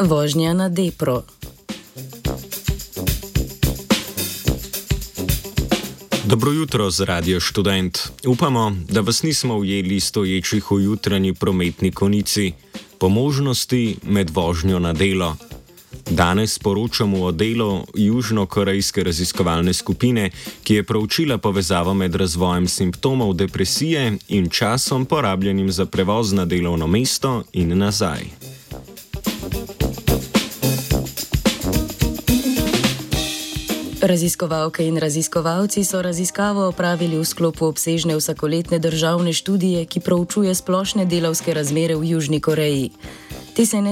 Vožnja na Depro. Dobro jutro z Radio Student. Upamo, da vas nismo ujeli stoječih v jutranji prometni konici, po možnosti med vožnjo na delo. Danes poročamo o delu Južno-Korejske raziskovalne skupine, ki je proučila povezavo med razvojem simptomov depresije in časom porabljenim za prevoz na delovno mesto in nazaj. Raziskovalke in raziskovalci so raziskavo opravili v sklopu obsežne vsakoletne državne študije, ki proučuje splošne delovske razmere v Južni Koreji. Se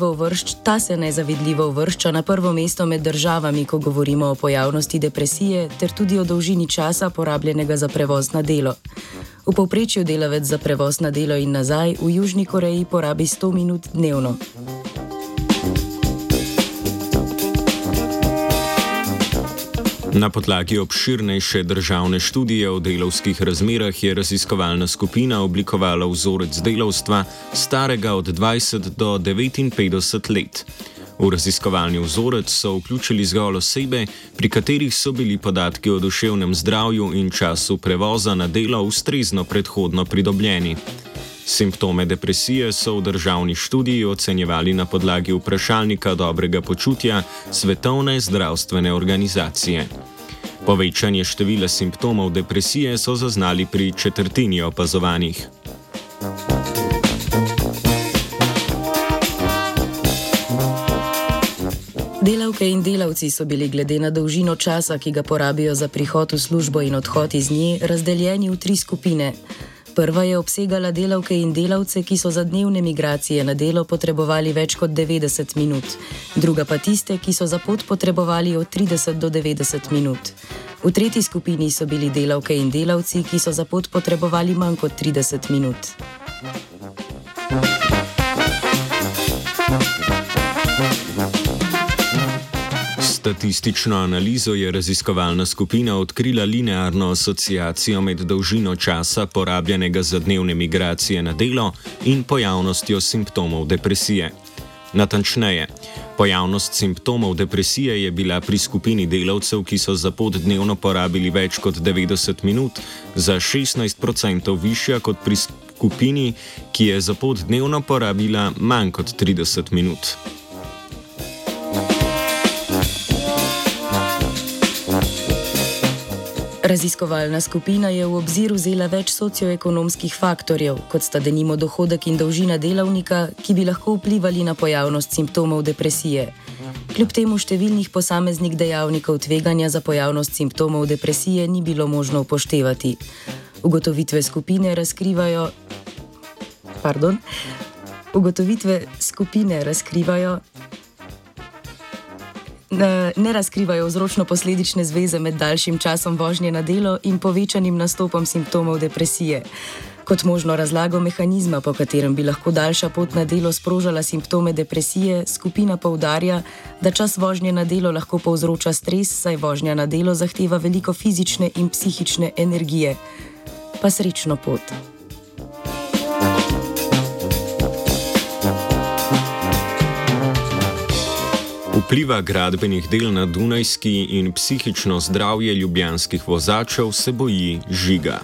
uvršč, ta se nezavidljivo uvršča na prvo mesto med državami, ko govorimo o pojavnosti depresije, ter tudi o dolžini časa porabljenega za prevoz na delo. V povprečju delavec za prevoz na delo in nazaj v Južni Koreji porabi 100 minut dnevno. Na podlagi obširnejše državne študije o delovskih razmerah je raziskovalna skupina oblikovala vzorec delovstva starega od 20 do 59 let. V raziskovalni vzorec so vključili zgolj osebe, pri katerih so bili podatki o duševnem zdravju in času prevoza na delo ustrezno predhodno pridobljeni. Simptome depresije so v državni študiji ocenjevali na podlagi vprašalnika dobrega počutja Svetovne zdravstvene organizacije. Povečanje števila simptomov depresije so zaznali pri četrtini opazovanih. Delavke in delavci so bili glede na dolžino časa, ki ga porabijo za prihod v službo in odhod iz nje, razdeljeni v tri skupine. Prva je obsegala delavke in delavce, ki so za dnevne migracije na delo potrebovali več kot 90 minut, druga pa tiste, ki so za pot potrebovali od 30 do 90 minut. V tretji skupini so bili delavke in delavci, ki so za pot potrebovali manj kot 30 minut. Statistično analizo je raziskovalna skupina odkrila linearno asociacijo med dolžino časa porabljenega za dnevne migracije na delo in pojavnostjo simptomov depresije. Natančneje, pojavnost simptomov depresije je bila pri skupini delavcev, ki so za pot dnevno porabili več kot 90 minut, za 16% višja kot pri skupini, ki je za pot dnevno porabila manj kot 30 minut. Raziskovalna skupina je v obzir vzela več socioekonomskih faktorjev, kot sta denimo dohodek in dolžina delavnika, ki bi lahko vplivali na pojavnost simptomov depresije. Kljub temu številnih posameznih dejavnikov tveganja za pojavnost simptomov depresije ni bilo možno upoštevati. Ugotovitve skupine razkrivajo. Pardon. Ugotovitve skupine razkrivajo, ne razkrivajo vzročno-posledične zveze med daljšim časom vožnje na delo in povečanim nastopom simptomov depresije. Kot možno razlago mehanizma, po katerem bi lahko daljša pot na delo sprožala simptome depresije, skupina poudarja, da čas vožnje na delo lahko povzroča stres, saj vožnja na delo zahteva veliko fizične in psihične energije. Pa srečno pot. Vpliva gradbenih del na Dunajski in psihično zdravje ljubljanskih vozačev se boji žiga.